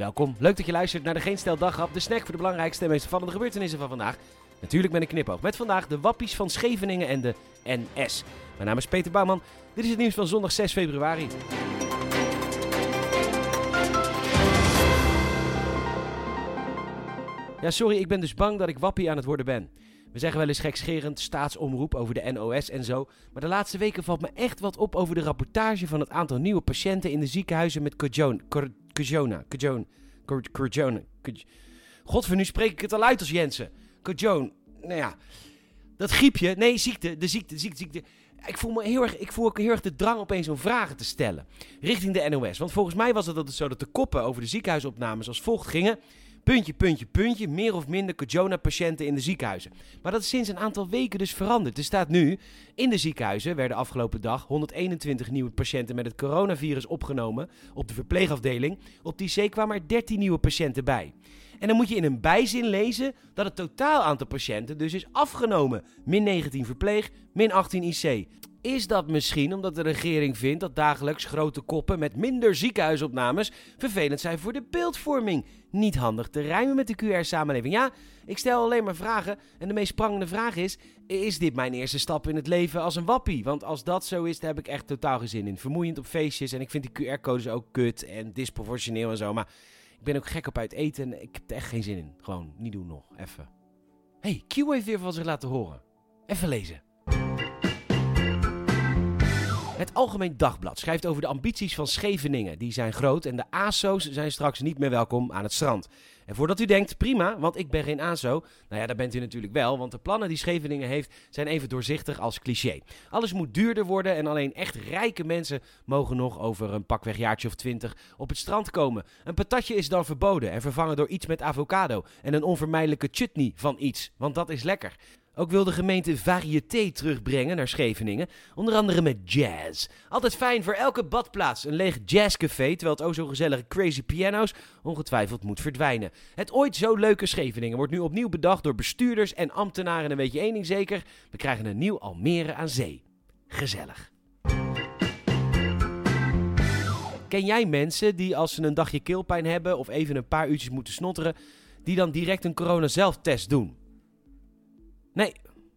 Welkom, leuk dat je luistert naar de Geen Stel Daghap, de snack voor de belangrijkste en meest gebeurtenissen van vandaag. Natuurlijk met een knipoog. Met vandaag de wappies van Scheveningen en de NS. Mijn naam is Peter Bouwman. Dit is het nieuws van zondag 6 februari. Ja, sorry, ik ben dus bang dat ik wappie aan het worden ben. We zeggen wel eens gekscherend staatsomroep over de NOS en zo. Maar de laatste weken valt me echt wat op over de rapportage van het aantal nieuwe patiënten in de ziekenhuizen met corona. Corona. Corona. Godver, nu spreek ik het al uit als Jensen. Corona. Nou ja, dat griepje. Nee, ziekte. De ziekte, ziekte, ziekte. Ik voel me heel erg, ik voel heel erg de drang opeens om vragen te stellen. Richting de NOS. Want volgens mij was het altijd zo dat de koppen over de ziekenhuisopnames als volgt gingen. Puntje, puntje, puntje. Meer of minder corona-patiënten in de ziekenhuizen. Maar dat is sinds een aantal weken dus veranderd. Er staat nu, in de ziekenhuizen werden afgelopen dag 121 nieuwe patiënten met het coronavirus opgenomen op de verpleegafdeling. Op die C kwamen er 13 nieuwe patiënten bij. En dan moet je in een bijzin lezen dat het totaal aantal patiënten dus is afgenomen. Min 19 verpleeg, min 18 IC. Is dat misschien omdat de regering vindt dat dagelijks grote koppen met minder ziekenhuisopnames vervelend zijn voor de beeldvorming? Niet handig te rijmen met de QR-samenleving. Ja, ik stel alleen maar vragen. En de meest prangende vraag is: is dit mijn eerste stap in het leven als een wappie? Want als dat zo is, daar heb ik echt totaal geen zin in. Vermoeiend op feestjes en ik vind die QR-codes ook kut en disproportioneel en zo. Maar ik ben ook gek op uit eten en ik heb er echt geen zin in. Gewoon niet doen nog. Even. Hey, Q heeft weer van zich laten horen. Even lezen. Het Algemeen Dagblad schrijft over de ambities van Scheveningen. Die zijn groot en de ASO's zijn straks niet meer welkom aan het strand. En voordat u denkt, prima, want ik ben geen ASO. Nou ja, daar bent u natuurlijk wel, want de plannen die Scheveningen heeft zijn even doorzichtig als cliché. Alles moet duurder worden en alleen echt rijke mensen mogen nog over een pakweg jaartje of twintig op het strand komen. Een patatje is dan verboden en vervangen door iets met avocado en een onvermijdelijke chutney van iets, want dat is lekker. Ook wil de gemeente variété terugbrengen naar Scheveningen, onder andere met jazz. Altijd fijn voor elke badplaats, een leeg jazzcafé, terwijl het o zo gezellige crazy piano's ongetwijfeld moet verdwijnen. Het ooit zo leuke Scheveningen wordt nu opnieuw bedacht door bestuurders en ambtenaren en weet je één ding zeker, we krijgen een nieuw Almere aan zee. Gezellig. Ken jij mensen die als ze een dagje keelpijn hebben of even een paar uurtjes moeten snotteren, die dan direct een corona-zelftest doen? Nee,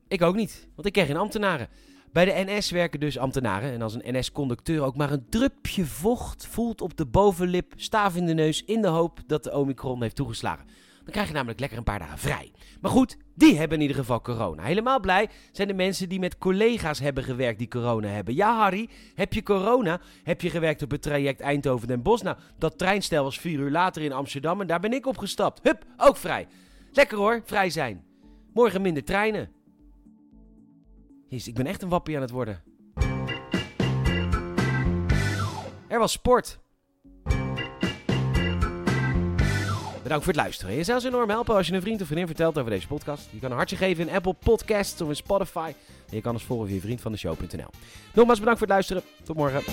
ik ook niet, want ik ken geen ambtenaren. Bij de NS werken dus ambtenaren. En als een NS-conducteur ook maar een drupje vocht voelt op de bovenlip, staaf in de neus, in de hoop dat de Omicron heeft toegeslagen. Dan krijg je namelijk lekker een paar dagen vrij. Maar goed, die hebben in ieder geval corona. Helemaal blij zijn de mensen die met collega's hebben gewerkt die corona hebben. Ja, Harry, heb je corona? Heb je gewerkt op het traject Eindhoven-Den Bosch? Nou, dat treinstel was vier uur later in Amsterdam en daar ben ik opgestapt. Hup, ook vrij. Lekker hoor, vrij zijn. Morgen minder treinen. Jezus, ik ben echt een wappie aan het worden. Er was sport. Bedankt voor het luisteren. Je zou ons enorm helpen als je een vriend of vriendin vertelt over deze podcast. Je kan een hartje geven in Apple Podcasts of in Spotify. En je kan ons volgen via vriendvandeshow.nl. Nogmaals bedankt voor het luisteren. Tot morgen.